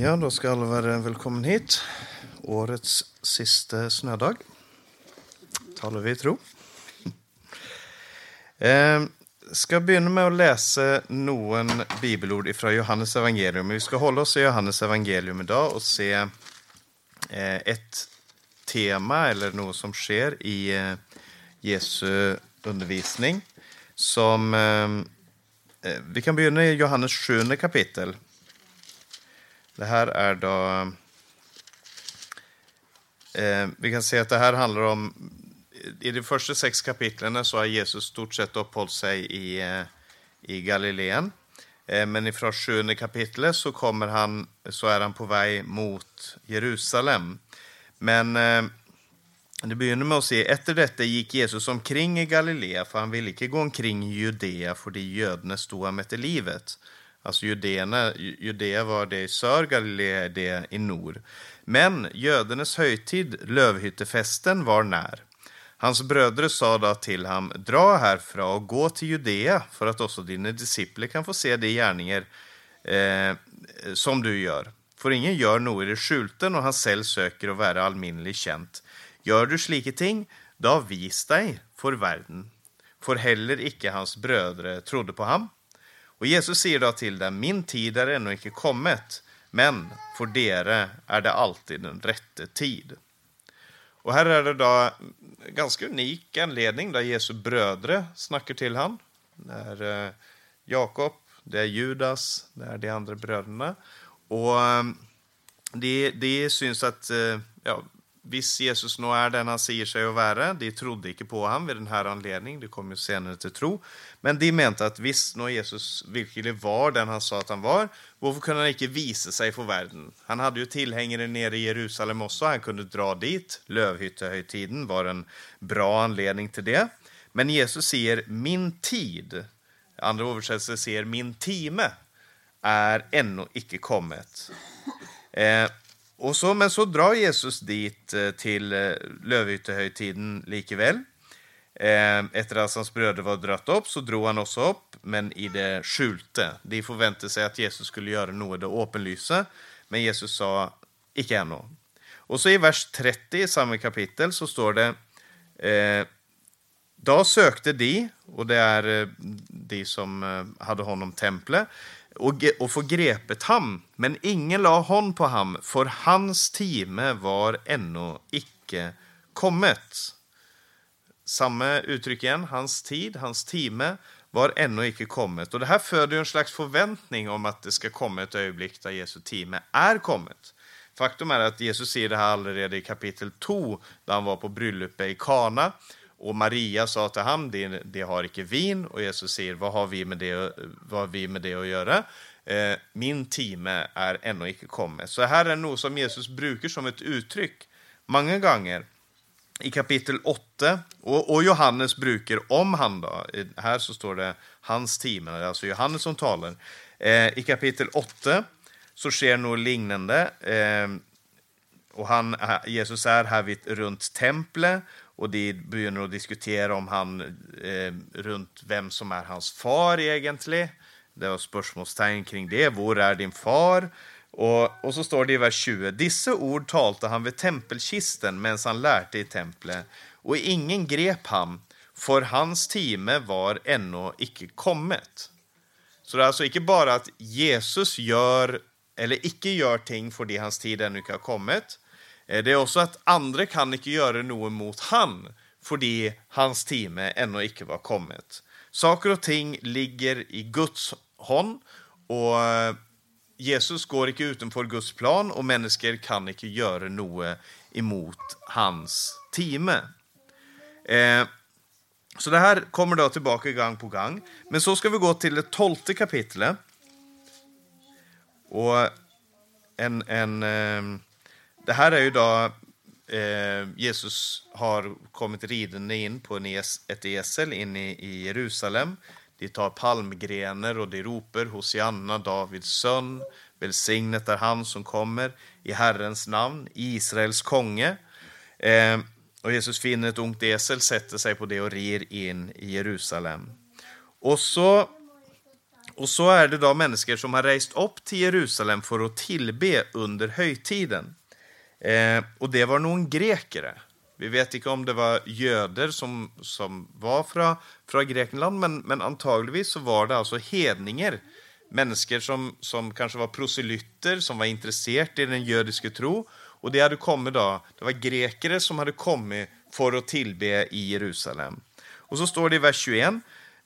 Ja, då ska alla vara velkommen hit. Årets sista snödag, talar vi tro. Eh, ska börja med att läsa någon bibelord ifrån Johannes evangelium. Vi ska hålla oss i Johannes evangelium idag och se eh, ett tema eller något som sker i eh, Jesu undervisning. Som ehm, eh, Vi kan börja i Johannes 7. kapitel. Det här är då... Eh, vi kan se att det här handlar om... I de första sex kapitlen så har Jesus stort sett uppehållit sig i, eh, i Galileen. Eh, men ifrån sjunde kapitlet så, kommer han, så är han på väg mot Jerusalem. Men eh, det begynner med att se... Efter detta gick Jesus omkring i Galilea, för han ville inte gå omkring i Judea för de fordi stod han med till livet. Alltså Judéerna, Judea var det i sör, Galilea det i nor. Men jødenes högtid, lövhyttefesten, var när. Hans bröder sa då till ham, dra härifrån och gå till Judea, för att också dina discipler kan få se de gärningar eh, som du gör. För ingen gör något i det skjulten och han själv söker att vara alminnelig känt. Gör du slike ting, då vis dig för världen. För heller icke hans bröder trodde på ham. Och Jesus sier da til dem, min tid er ennå ikke kommet, men for dere er det alltid den rette tid. Och här är det då en ganska unik anledning där Jesu bröder snackar till han. Det är eh, Jakob, det är Judas, det är de andra bröderna. Och eh, det, det syns att eh, ja, hvis Jesus nå er den han sier seg å være De trodde ikke på ham ved denne anledning, de kom jo senere til tro. Men de mente at hvis nå Jesus virkelig var den han sa at han var, hvorfor kunne han ikke vise seg for verden? Han hadde jo tilhengere nede i Jerusalem også, han kunne dra dit. Løvhyttehøytiden var en bra anledning til det. Men Jesus sier 'min tid'. Andre oversettelser sier 'min time' er ennå ikke kommet. Eh, och så, men så drar Jesus dit eh, till eh, likväl. Eh, efter att hans bröder var dratt upp så drog han också upp, men i det skjulte. De förväntade sig att Jesus skulle göra något det åpenlyse, men Jesus sa icke ännu. Och så i vers 30 i samma kapitel så står det eh, sökte de, och det är eh, de som hade honom templet, och, och få grepet ham, men ingen la hon på ham, för hans time var ännu icke kommet. Samma uttryck igen, Hans tid, hans time, var ännu icke kommet. Och det här föder en slags förväntning om att det ska komma ett ögonblick där Jesu time är kommet. Faktum är att Jesus säger det här allerede i kapitel 2, där han var på bröllopet i Kana. Och Maria sa till ham, de, de har icke vin, och Jesus säger, vad har vi med det, vad har vi med det att göra? Eh, min time är ännu icke kommet. Så här är något som Jesus brukar som ett uttryck många gånger. I kapitel 8, och, och Johannes brukar om han då, här så står det hans time, det alltså Johannes som talar. Eh, I kapitel 8 så sker något liknande, eh, och han, eh, Jesus är här vid, runt templet. Och de begynner att diskutera om han eh, runt vem som är hans far, egentligen. Det var spörsmålstegn kring det. Var är din far? Och, och, så står det i vers 20.: Disse ord talte han vid tempelkisten medan han lärde i templet, och ingen grep han, för hans time var ännu icke kommet. Så det är alltså inte bara att Jesus gör eller icke gör ting för det hans tid ännu inte har kommit. Eh, det er også at andre kan ikke gjøre noe mot han fordi hans time ennå ikke var kommet. Saker og ting ligger i Guds hånd, og eh, Jesus går ikke utenfor Guds plan, og mennesker kan ikke gjøre noe imot hans time. Eh, så det her kommer da tilbake gang på gang. Men så skal vi gå til det tolvte kapitlet. Og en, en eh, det här är ju då eh, Jesus har kommit ridande in på es, ett esel in i, i, Jerusalem. De tar palmgrenar och de ropar Hosianna, Davids son. Välsignet är han som kommer i Herrens namn, Israels konge. Eh, och Jesus finner ett ungt esel, sätter sig på det och rir in i Jerusalem. Och så Och så är det då människor som har rest upp till Jerusalem för att tillbe under högtiden. Eh, och det var nog grekere. Vi vet inte om det var göder som, som var från, från Grekland, men, men antagligen så var det alltså hedningar. Människor som, som kanske var proselyter, som var intresserade i den judiska tro. Och det hade kommit då, det var grekere som hade kommit för att tillbe i Jerusalem. Och så står det i vers 21.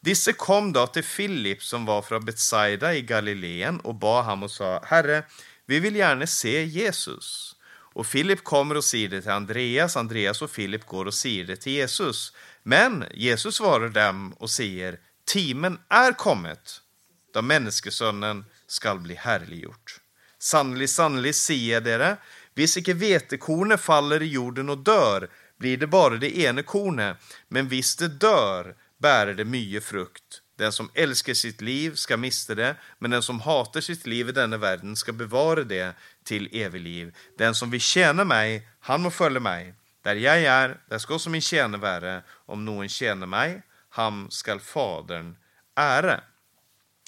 Disse kom då till Filip som var från Betsaida i Galileen och bad honom och sa, Herre, vi vill gärna se Jesus. Och Filip kommer och säger det till Andreas, Andreas och Filip går och säger det till Jesus. Men Jesus svarar dem och säger, timen är kommet, då Människosonen skall bli härliggjort. Sannolikt, sannolikt säger jag dere, hvis icke vetekornet faller i jorden och dör, blir det bara det ene kornet, men hvis det dör, bärer det mycket frukt. Den som älskar sitt liv ska mista det, men den som hatar sitt liv i denna världen ska bevara det till evigt liv. Den som vill tjäna mig, han må följa mig. Där jag är, där ska också min tjänare vara. Om någon tjänar mig, han skall Fadern ära.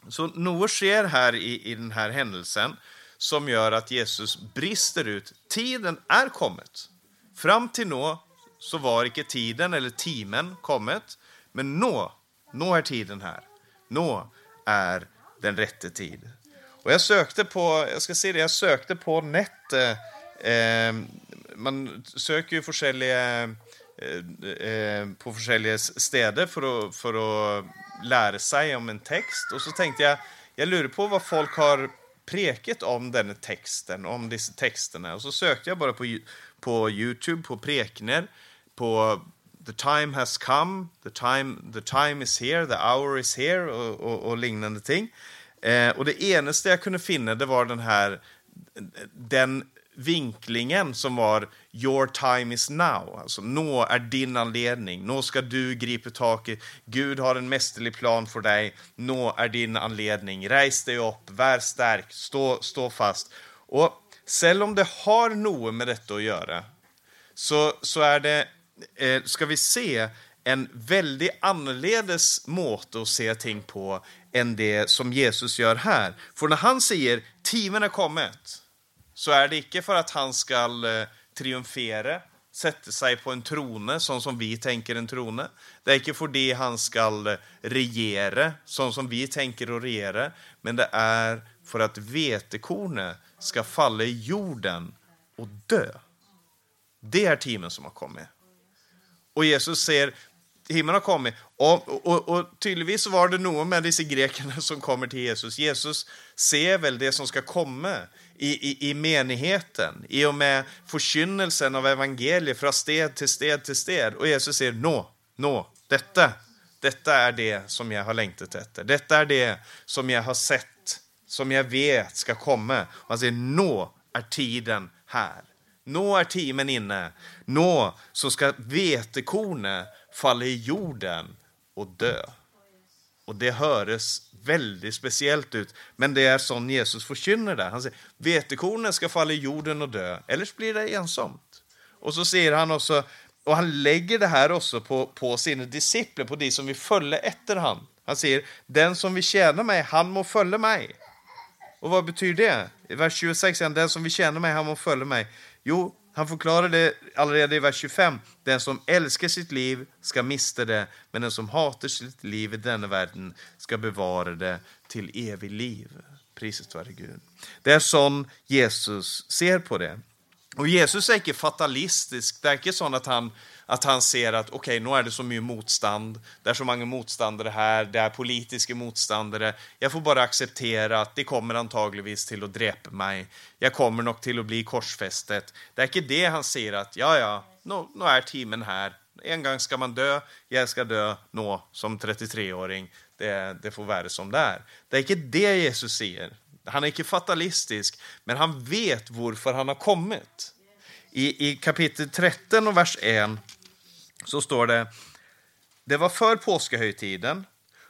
Så något sker här i, i den här händelsen som gör att Jesus brister ut. Tiden är kommet. Fram till nå så var inte tiden eller timen kommet, men nå nå är tiden här. Nå är den rätte tid. Och jag sökte på, jag ska se det, jag sökte på nätet. Eh, eh, man söker ju olika eh, eh, på olika städer för att, för att lära sig om en text. Och så tänkte jag, jag lurar på vad folk har preket om den texten, om dessa texterna. Och så sökte jag bara på, på Youtube, på prekner, på the time has come, the time, the time is here, the hour is here och, och, och liknande ting. Eh, och det enaste jag kunde finna det var den här den vinklingen som var your time is now. Alltså, nå är din anledning. Nå ska du gripa tag i. Gud har en mästerlig plan för dig. Nå är din anledning. Res dig upp, var stark, stå, stå fast. Och även om det har något med detta att göra, så, så är det eh, ska vi se en väldigt annorledes måte att se ting på än det som Jesus gör här. För när han säger timen är kommet, så är det inte för att han ska eh, triumfera, sätta sig på en trone, sån som vi tänker en trone. Det är inte för det han ska eh, regera, sån som vi tänker att regera, men det är för att vetekornet ska falla i jorden och dö. Det är timen som har kommit. Och Jesus ser himlen har kommit. Och, och, och tydligtvis var det någon med dessa grekerna som kommer till Jesus. Jesus ser väl det som ska komma i, i, i menigheten i och med förkynnelsen av evangeliet från sted till sted till sted. Och Jesus säger, nå, nå, detta, detta är det som jag har längtat efter. Detta är det som jag har sett, som jag vet ska komma. Och han säger, nå är tiden här. Nå är timen inne. Nå så ska vetekornet falla i jorden och dö. Och det höres väldigt speciellt ut, men det är sån Jesus förkynner det. Han säger vetekornet ska falla i jorden och dö, eller blir det ensamt. Och så säger han också, och han lägger det här också på, på sina discipler, på de som vill följa efter han. Han säger, den som vill tjäna mig, han må följa mig. Och vad betyder det? I vers 26 säger han, den som vill tjäna mig, han må följa mig. Jo, han förklarar det allerede i vers 25. Den som älskar sitt liv ska mista det, men den som hatar sitt liv i denna världen ska bevara det till evig liv. Priset vare Gud. Det är sån Jesus ser på det. Och Jesus är inte fatalistisk. Det är inte så att han att han ser att okej, okay, nu är det så mycket motstånd. Det är så många motståndare här, det är politiska motståndare. Jag får bara acceptera att det kommer antagligtvis till att dräpa mig. Jag kommer nog till att bli korsfästet. Det är inte det han säger att ja, ja, nu, nu är timmen här. En gång ska man dö, jag ska dö nå som 33-åring. Det, det får vara som det är. Det är inte det Jesus säger. Han är inte fatalistisk, men han vet varför han har kommit. I, I kapitel 13 och vers 1 så står det Det var för påskahögtiden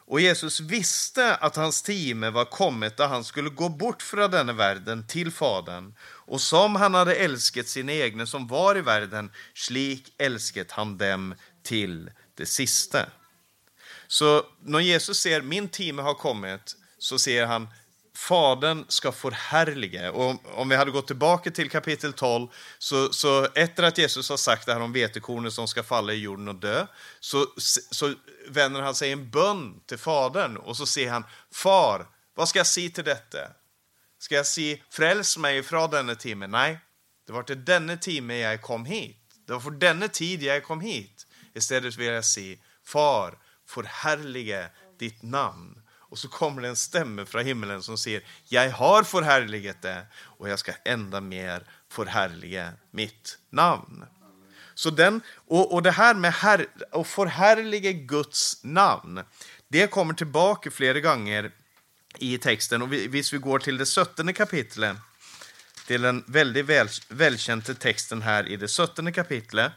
och Jesus visste att hans time var kommet då han skulle gå bort från denna världen till Fadern. Och som han hade älskat sina egna som var i världen, slik älskat han dem till det sista. Så när Jesus ser min time har kommit så ser han Fadern ska förhärliga. Och om vi hade gått tillbaka till kapitel 12, så, så efter att Jesus har sagt det här om vetekornet som ska falla i jorden och dö, så, så vänder han sig en bön till Fadern och så säger han, Far, vad ska jag säga till detta? Ska jag säga, fräls mig ifrån denna timme? Nej, det var till denna timme jag kom hit. Det var för denna tid jag kom hit. Istället vill jag säga, Far, förhärliga ditt namn. Och så kommer det en stämme från himlen som säger, jag har förhärligat det och jag ska ända mer förhärliga mitt namn. Så den, och, och det här med att förhärliga Guds namn, det kommer tillbaka flera gånger i texten. Och visst vi går till det sjuttonde kapitlet, till den väldigt väl, välkända texten här i det sjuttonde kapitlet,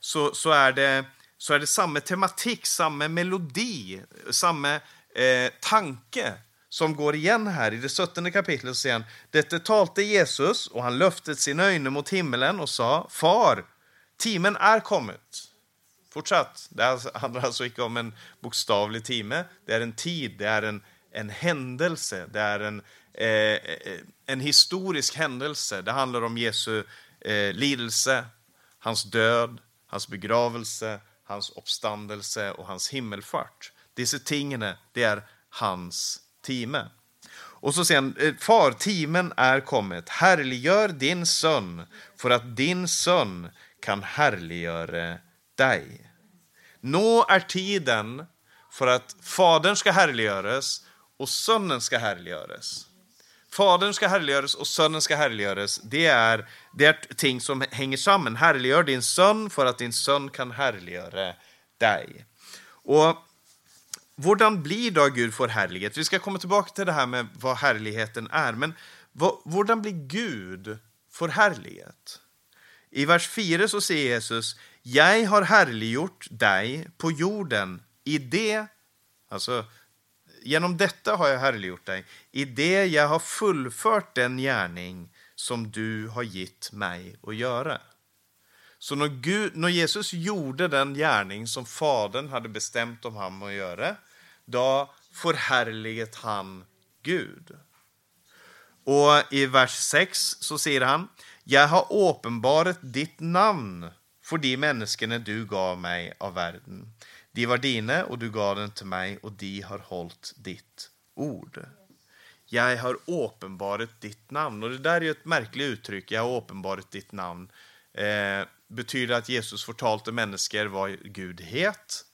så, så, är det, så är det samma tematik, samma melodi, samma eh, tanke som går igen här i det sjuttonde kapitlet. Så säger han, Detta talte Jesus och han löftet sin ögon mot himmelen och sa, Far, timen är kommit. Fortsatt, det alltså, handlar alltså inte om en bokstavlig timme, det är en tid, det är en, en händelse, det är en, eh, en historisk händelse. Det handlar om Jesu eh, lidelse, hans död, hans begravelse, hans uppståndelse och hans himmelfart. Dessa tingene, det är hans time. Och så säger han, eh, far, timen är kommet. härliggör din son, för att din son kan härliggöra dig. Nå är tiden för att Fadern ska härliggöras och Sonen ska härliggöras. Fadern ska härliggöras och Sonen ska härliggöras. Det är, det är ting som hänger samman. Härliggör din son för att din son kan härliggöra dig. Och Hvordan blir då Gud förhärligat? Vi ska komma tillbaka till det här med vad härligheten är. Men hvordan blir Gud förhärligat? I vers 4 så säger Jesus, jag har härliggjort dig på jorden i det, alltså genom detta har jag härliggjort dig, i det jag har fullfört den gärning som du har gett mig att göra. Så när, Gud, när Jesus gjorde den gärning som Fadern hade bestämt om honom att göra, då förhärliget han Gud. Och i vers 6 så säger han, jag har uppenbarat ditt namn för de människorna du gav mig av världen. De var dina och du gav dem till mig och de har hållit ditt ord. Jag har uppenbarat ditt namn. Och det där är ett märkligt uttryck, jag har uppenbarat ditt namn. Eh, betyder att Jesus fortalte människor vad Gud het.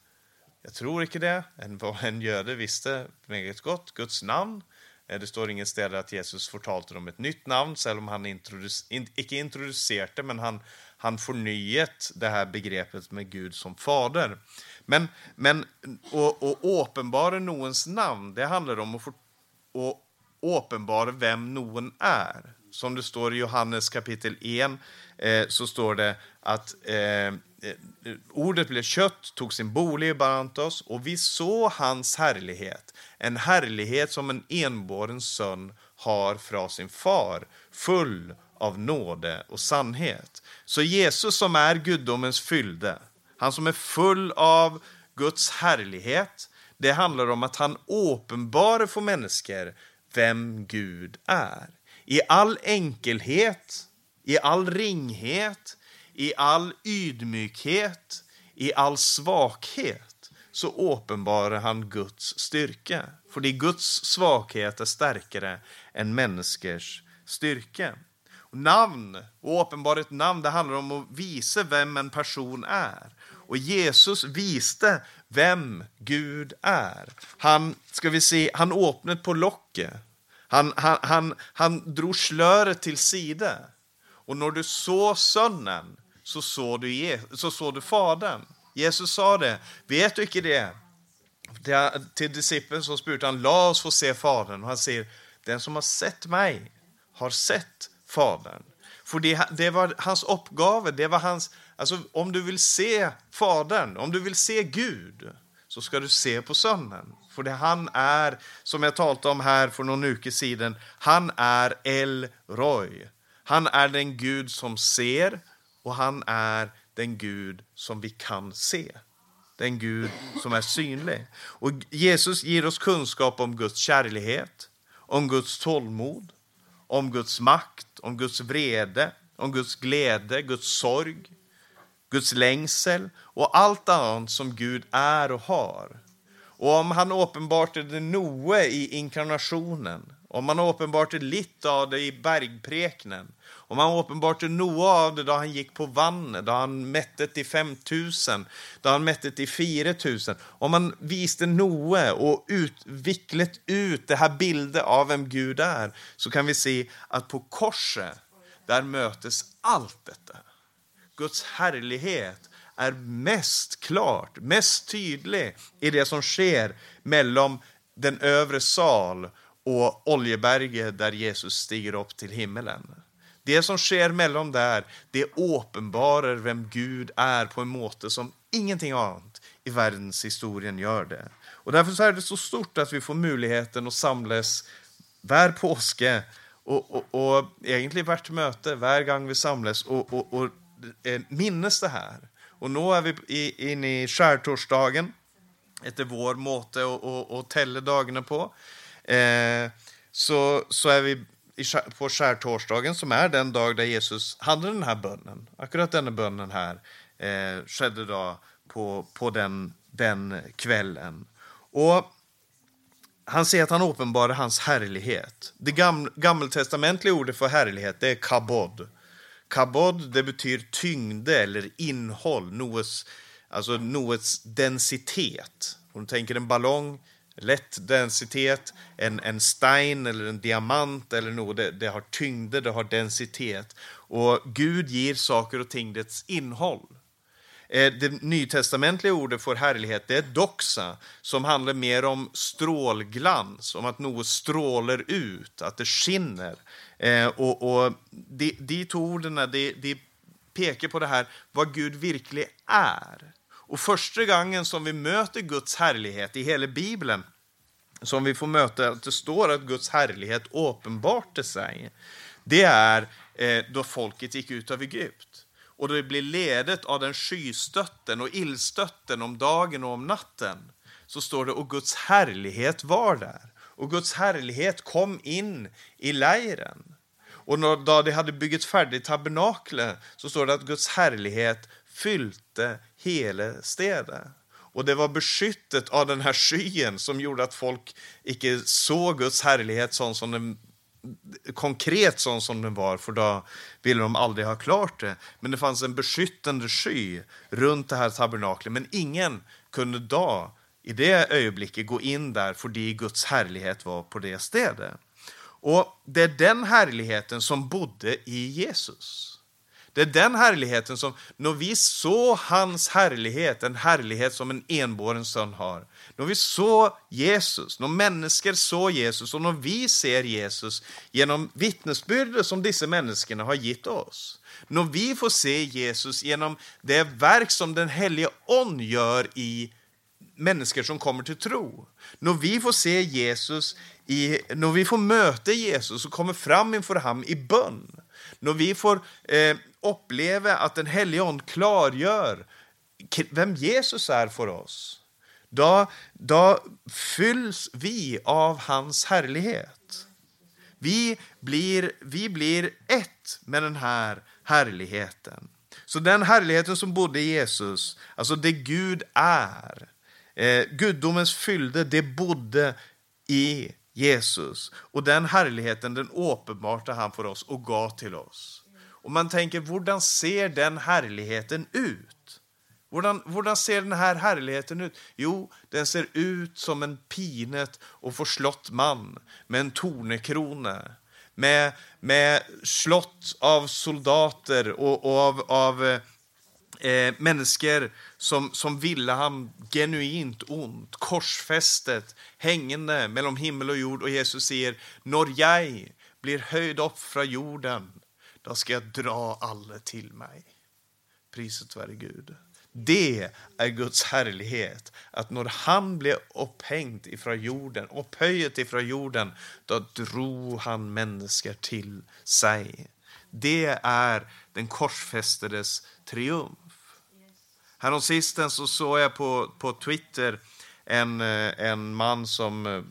Jag tror inte det. En, en jude visste mycket gott Guds namn. Eh, det står ingen ställe att Jesus fortalte dem ett nytt namn, även om han introduc in, inte introducerat det, men han, han förnyat det här begreppet med Gud som fader. Men, men och, och uppenbara någons namn, det handlar om att, for, att uppenbara vem någon är. Som det står i Johannes kapitel 1, eh, så står det att eh, eh, ordet blev kött, tog sin bolig bland oss och vi såg hans härlighet, en härlighet som en enbåren son har från sin far, full av nåde och sannhet. Så Jesus som är gudomens fyllde, han som är full av Guds härlighet, det handlar om att han uppenbarar för människor vem Gud är. I all enkelhet, i all ringhet, i all ydmykhet, i all svaghet, så uppenbarar han Guds styrka. För Guds svaghet är starkare än människors styrka. namn, och uppenbara namn, det handlar om att visa vem en person är. Och Jesus visste vem Gud är. Han, ska vi se, han öppnade på locket. Han, han, han, han drog slöret till sida. Och när du såg sonen så såg du, så såg du Fadern. Jesus sa det. Vet du inte det? Till discipeln så spurte han, la oss få se Fadern. Och han säger, den som har sett mig har sett Fadern. För det, det var hans uppgave, det var hans, alltså om du vill se Fadern, om du vill se Gud, så ska du se på Sonen. För det han är, som jag talade om här för någon uke sedan, han är El Roy. Han är den Gud som ser, och han är den Gud som vi kan se. den Gud som är synlig. Och Jesus ger oss kunskap om Guds kärlighet, om Guds tålmod, om Guds makt, om Guds vrede, om Guds glädje, Guds sorg, Guds längsel och allt annat som Gud är och har. Och om han uppenbarade Noe i inkarnationen, om han uppenbarade lite av det i bergpreknen, om han uppenbarade Noe av det då han gick på vannet, då han mätte till 5000, då han mätte till 4000. Om han visade Noe och utvicklet ut det här bilden av vem Gud är, så kan vi se att på korset, där mötes allt detta. Guds härlighet är mest klart, mest tydlig i det som sker mellan den övre sal och Oljeberget där Jesus stiger upp till himmelen. Det som sker mellan där, det uppenbarar vem Gud är på en måte som ingenting annat i världshistorien gör det. Och därför är det så stort att vi får möjligheten att samlas var påske och, och, och egentligen vart möte, varje gång vi samlas och, och, och eh, minnes det här. Och nu är vi inne i skärtorsdagen, efter vår måte att tälla dagarna på. Eh, så, så är vi på skärtorsdagen som är den dag där Jesus hade den här bönen. Akkurat denna bönen här eh, skedde då på, på den, den kvällen. Och han säger att han uppenbarar hans härlighet. Det gam, gammeltestamentliga ordet för härlighet det är kabod. Kabod det betyder tyngde eller innehåll, Noes, alltså Noets densitet. Om du tänker en ballong, lätt densitet, en, en stein eller en diamant eller något, det, det har tyngde, det har densitet. Och Gud ger saker och ting dess innehåll. Eh, det nytestamentliga ordet för härlighet det är doxa, som handlar mer om strålglans, om att något strålar ut, att det skinner. Eh, och, och de, de två orden de, de pekar på det här, vad Gud verkligen är. Och första gången som vi möter Guds härlighet i hela Bibeln, som vi får möta att det står att Guds härlighet uppenbarte sig, det är eh, då folket gick ut av Egypt. Och det blir ledet av den skystötten och illstötten om dagen och om natten. Så står det, och Guds härlighet var där. Och Guds härlighet kom in i lägren. Och då de hade byggt färdigt tabernaklet så står det att Guds härlighet fyllde hela städet. Och det var beskyttet av den här skyen som gjorde att folk icke såg Guds härlighet sån som den konkret sån som den var, för då ville de aldrig ha klart det. Men det fanns en beskyttande sky runt det här tabernaklet, men ingen kunde då i det ögonblicket gå in där, för Guds härlighet var på det stället. Och det är den härligheten som bodde i Jesus. Det är den härligheten som, när vi såg hans härlighet, en härlighet som en enbåren son har. När vi såg Jesus, när människor såg Jesus och när vi ser Jesus genom vittnesbördet som dessa människorna har gett oss. När vi får se Jesus genom det verk som den helige On gör i människor som kommer till tro. När vi får se Jesus, i, när vi får möta Jesus och kommer fram inför honom i bön. När vi får eh, uppleva att den helige Ande klargör vem Jesus är för oss, då, då fylls vi av hans härlighet. Vi blir, vi blir ett med den här härligheten. Så den härligheten som bodde i Jesus, alltså det Gud är, eh, gudomens fyllde, det bodde i Jesus. Och den härligheten den åpenbarte han för oss och gav till oss. Och man tänker, hur ser den härligheten ut? Hur ser den här härligheten ut? Jo, den ser ut som en pinet och förslått man med en tornekrona. Med, med slott av soldater och, och av, av eh, eh, människor som, som ville han genuint ont, korsfästet, hängande mellan himmel och jord. Och Jesus säger, när jag blir höjd upp från jorden, då ska jag dra alla till mig. Priset vare Gud. Det är Guds härlighet, att när han blev upphängd ifrån jorden, upphöjet ifrån jorden, då drog han människor till sig. Det är den korsfästades triumf. Häromsistens så såg jag på, på Twitter en, eh, en man som eh,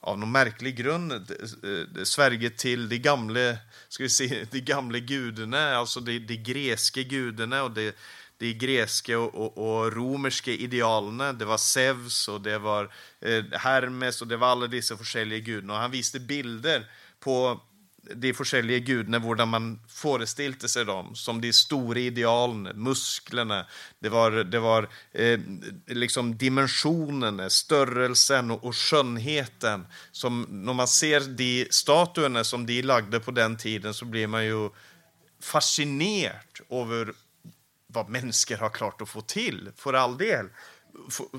av någon märklig grund eh, eh svärger till de gamla, ska vi se, de gamle gudarna, alltså de, de grekiska gudarna och de, de grekiska och, och, och romerska idealen. Det var Zeus och det var eh, Hermes och det var alla dessa olika gudarna. Och han visade bilder på de olika gudene, hvordan man forestilte seg dem som de store idealene, musklene. Det var, det var eh, liksom dimensjonene, størrelsen og, og skjønnheten. Som, når man ser de statuene som de lagde på den tiden, så blir man jo fascinert over hva mennesker har klart å få til, for all del.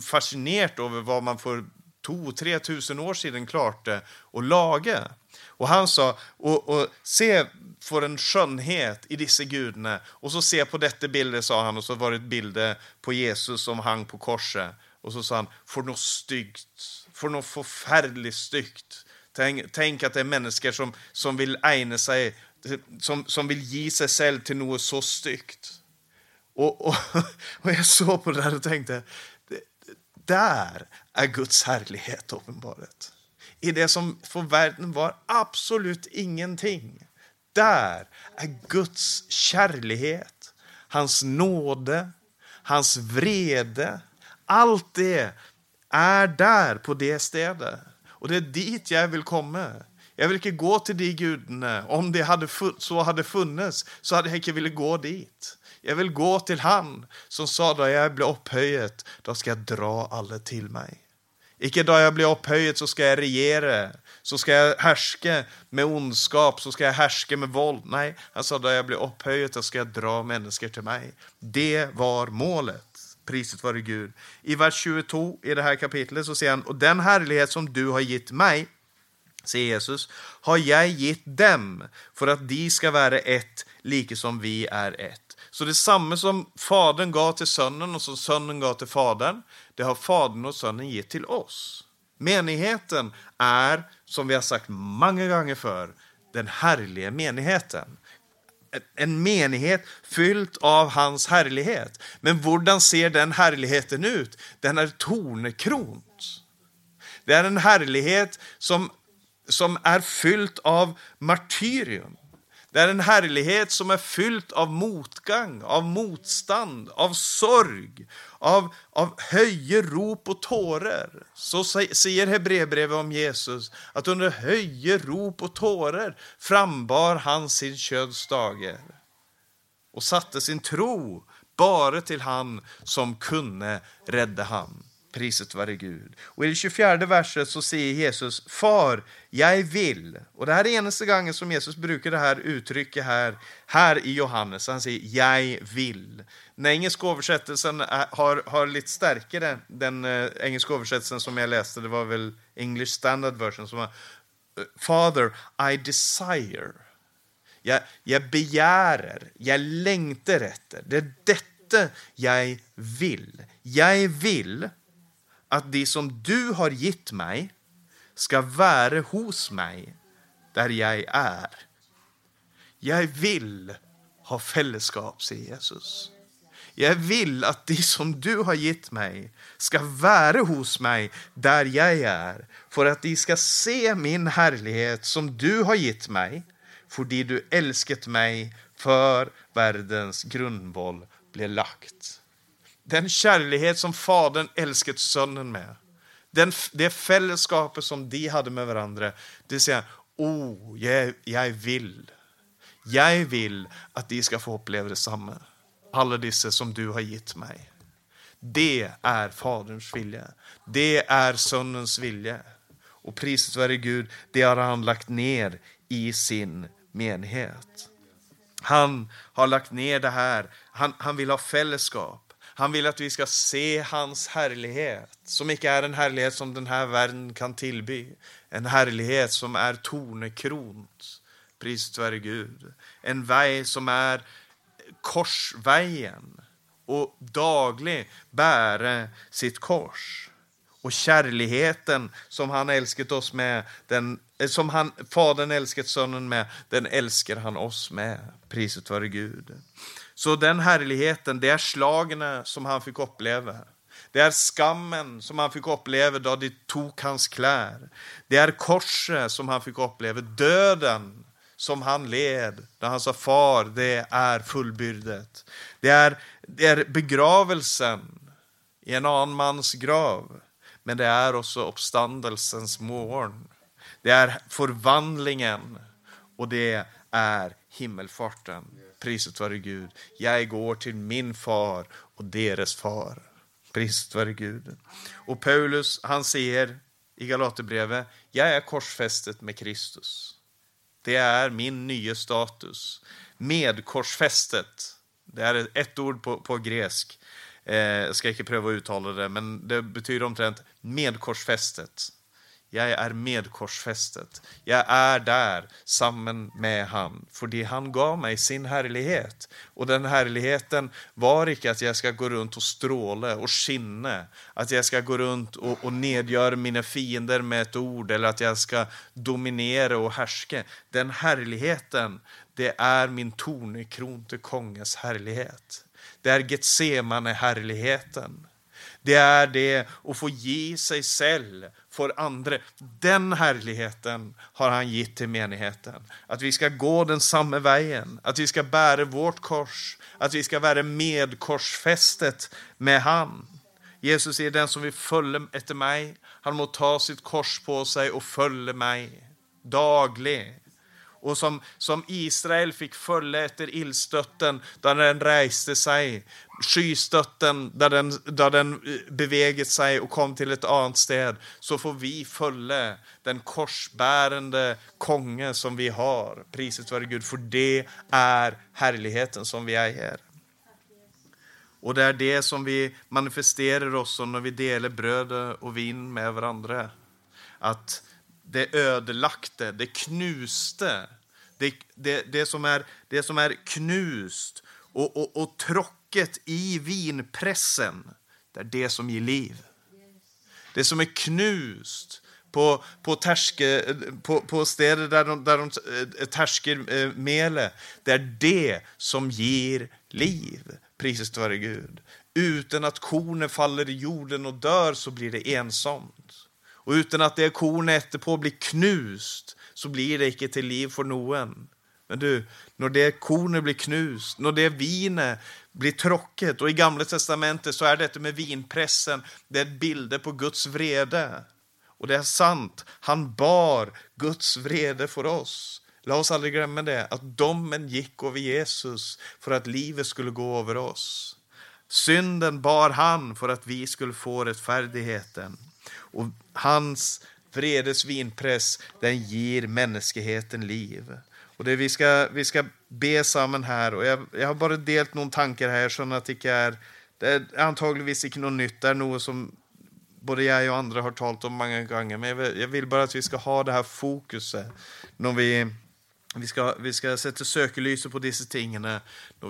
Fascinert over hva man får 2-3 000 år sedan klart det och lage. Och han sa, och, och se för en skönhet i dessa gudarna. Och så se på detta bilder, sa han, och så var det bilder på Jesus som hang på korset. Och så sa han, för något styggt, för något förfärligt styggt. Tänk, tänk att det är människor som, som vill ägna sig, som, som vill ge sig själv till något så styggt. Och, och, och jag såg på det där och tänkte, där är Guds härlighet uppenbarat. i det som för världen var absolut ingenting. Där är Guds kärlighet, hans nåde, hans vrede. Allt det är där på det stället. Och det är dit jag vill komma. Jag vill inte gå till de gudarna. Om det hade så hade funnits så hade jag inte velat gå dit. Jag vill gå till han som sa då jag blir upphöjet, då ska jag dra alla till mig. Icke då jag blir upphöjt så ska jag regera, så ska jag härska med ondskap, så ska jag härska med våld. Nej, han sa då jag blir upphöjt då ska jag dra människor till mig. Det var målet. Priset vare Gud. I vers 22 i det här kapitlet så säger han, och den härlighet som du har gett mig, säger Jesus, har jag gett dem för att de ska vara ett, lika som vi är ett. Så det samma som Fadern gav till Sonen och som Sonen gav till Fadern, det har Fadern och Sonen gett till oss. Menigheten är, som vi har sagt många gånger för, den härliga menigheten. En menighet fylld av hans härlighet. Men hur ser den härligheten ut? Den är tornekront. Det är en härlighet som, som är fylld av martyrium. Det är en härlighet som är fylld av motgång, av motstånd, av sorg, av, av höje, rop och tårar. Så säger Hebreerbrevet om Jesus, att under höje, rop och tårar frambar han sin köds dagar och satte sin tro bara till han som kunde rädda han. Priset vare Gud. Och i det 24 verset så säger Jesus, Far, jag vill. Och det här är enaste gången som Jesus brukar det här uttrycket här, här i Johannes. Han säger, jag vill. Den engelska översättelsen har, har lite starkare, den uh, engelska översättelsen som jag läste, det var väl English Standard Version, som var, eh, Father, I desire. Jag, jag begärer, jag längtar efter. Det är detta jag vill. Jag vill att det som du har gett mig ska vara hos mig där jag är. Jag vill ha fällskap, säger Jesus. Jag vill att det som du har gett mig ska vara hos mig där jag är för att de ska se min härlighet som du har gett mig för det du älskat mig för världens grundboll blev lagt. Den kärlighet som Fadern älskat Sonen med. Den, det fällskapet som de hade med varandra. Det säger oh, jag, jag vill. Jag vill att de ska få uppleva detsamma. Alla dessa som du har gett mig. Det är Faderns vilja. Det är Sonens vilja. Och priset vare Gud, det har han lagt ner i sin menighet. Han har lagt ner det här. Han, han vill ha fällskap. Han vill att vi ska se hans härlighet, som inte är en härlighet som den här världen kan tillby. En härlighet som är tornekront, priset vare Gud. En väg som är korsvägen och daglig bära sitt kors. Och kärligheten som han älskat oss med, den Eh, som han, Fadern älskat Sonen med, den älskar han oss med. Priset vare Gud. Så den härligheten, det är slagen som han fick uppleva. Det är skammen som han fick uppleva då de tog hans kläder. Det är korset som han fick uppleva, döden som han led när han sa far, det är fullbyrdet. Det är, det är begravelsen i en annan mans grav, men det är också uppståndelsens morgon. Det är förvandlingen och det är himmelfarten. Priset vare Gud. Jag går till min far och deras far. Priset vare Gud. Och Paulus, han säger i Galaterbrevet, jag är korsfästet med Kristus. Det är min nya status. Medkorsfästet. Det är ett ord på, på gresk. Eh, jag ska inte pröva att uttala det, men det betyder omtrent medkorsfästet. Jag är medkorsfästet. Jag är där samman med han, för det han gav mig sin härlighet. Och den härligheten var icke att jag ska gå runt och stråla och skinna, att jag ska gå runt och, och nedgöra mina fiender med ett ord eller att jag ska dominera och härska. Den härligheten, det är min tornekron till kongens härlighet. Det är Getsemane-härligheten. Det är det att få ge sig själv för andra. Den härligheten har han gett till menigheten. Att vi ska gå den samma vägen, att vi ska bära vårt kors, att vi ska vara medkorsfästet med han. Jesus är den som vill följa efter mig. Han må ta sitt kors på sig och följa mig dagligen och som, som Israel fick följa efter ilstötten där den reste sig, skystötten där den, där den eh, beveget sig och kom till ett annat sted, så får vi följa den korsbärande konge som vi har. Priset vare Gud, för det är härligheten som vi är här. Och det är det som vi manifesterar oss när vi delar bröd och vin med varandra. Att det ödelagte, det knuste. Det, det, det, som, är, det som är knust och, och, och trocket i vinpressen, det är det som ger liv. Det som är knust på, på, terske, på, på städer där de, där de eh, tärsker eh, mele, det är det som ger liv. Priset vare Gud. Utan att kornet faller i jorden och dör så blir det ensamt. Och utan att det kornet efterpå blir knust så blir det icke till liv för någon. Men du, när det kornet blir knust, när det vinet blir tråkigt och i Gamla testamentet så är detta med vinpressen, det är bilder på Guds vrede. Och det är sant, han bar Guds vrede för oss. Låt oss aldrig glömma det, att domen gick över Jesus för att livet skulle gå över oss. Synden bar han för att vi skulle få rättfärdigheten. Och hans vredes vinpress, den ger mänskligheten liv. Och det vi ska, vi ska be samman här, och jag, jag har bara delt några tankar här, så att det är, det är antagligen inte något nytt, det är något som både jag och andra har talat om många gånger, men jag vill, jag vill bara att vi ska ha det här fokuset när vi vi ska, vi ska sätta sökelyset på dessa ting när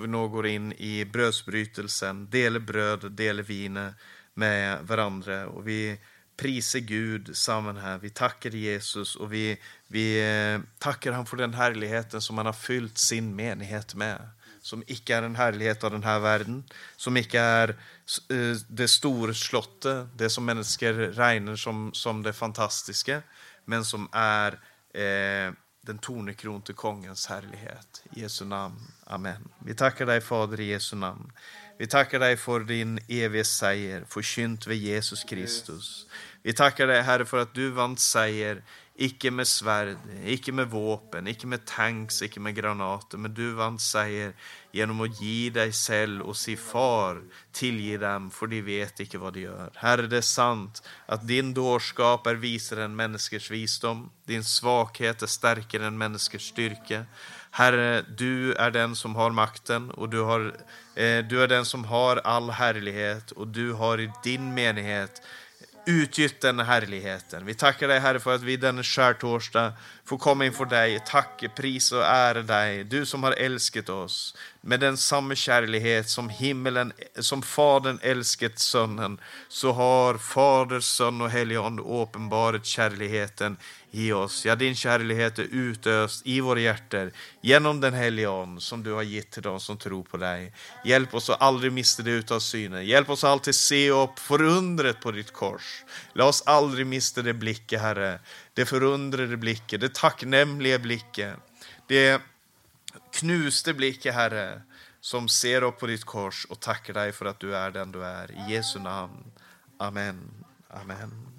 vi nu går in i brödsbrytelsen, dela bröd, dela vin med varandra. Och vi prisar Gud samman här. Vi tackar Jesus och vi, vi eh, tackar han för den härligheten som han har fyllt sin menighet med. Som icke är en härlighet av den här världen, som icke är eh, det stora slottet, det som människor räknar som, som det fantastiska, men som är eh, den tornekronte kongens härlighet. I Jesu namn. Amen. Vi tackar dig Fader i Jesu namn. Vi tackar dig för din eviga seger, förkynt vid Jesus Kristus. Vi tackar dig Herre för att du vann seger, icke med svärd, icke med vapen, icke med tanks, icke med granater, men du vann seger genom att ge dig själv och si far, tillge dem, för de vet icke vad de gör. Herre, det är sant att din dårskap är visare än människors visdom, din svaghet är starkare än människors styrka. Herre, du är den som har makten och du, har, eh, du är den som har all härlighet och du har i din menighet utgytt den härligheten. Vi tackar dig Herre för att vi denna skärtorsdag får komma inför dig, tacka, pris och ära dig, du som har älskat oss med den samma kärlighet som himmelen, som Fadern älskat Sonen, så har Fader, Son och Helige Ande uppenbarat kärligheten i oss. Ja, din kärlighet är utöst i våra hjärtan genom den helige Ande som du har gett till dem som tror på dig. Hjälp oss att aldrig mista det utav synen. Hjälp oss alltid se upp förundret på ditt kors. Låt oss aldrig mista det blicket, Herre. Det förundrade blicket, det tacknämliga blicket. Det knuste blicket, Herre, som ser upp på ditt kors och tackar dig för att du är den du är. I Jesu namn. Amen. Amen.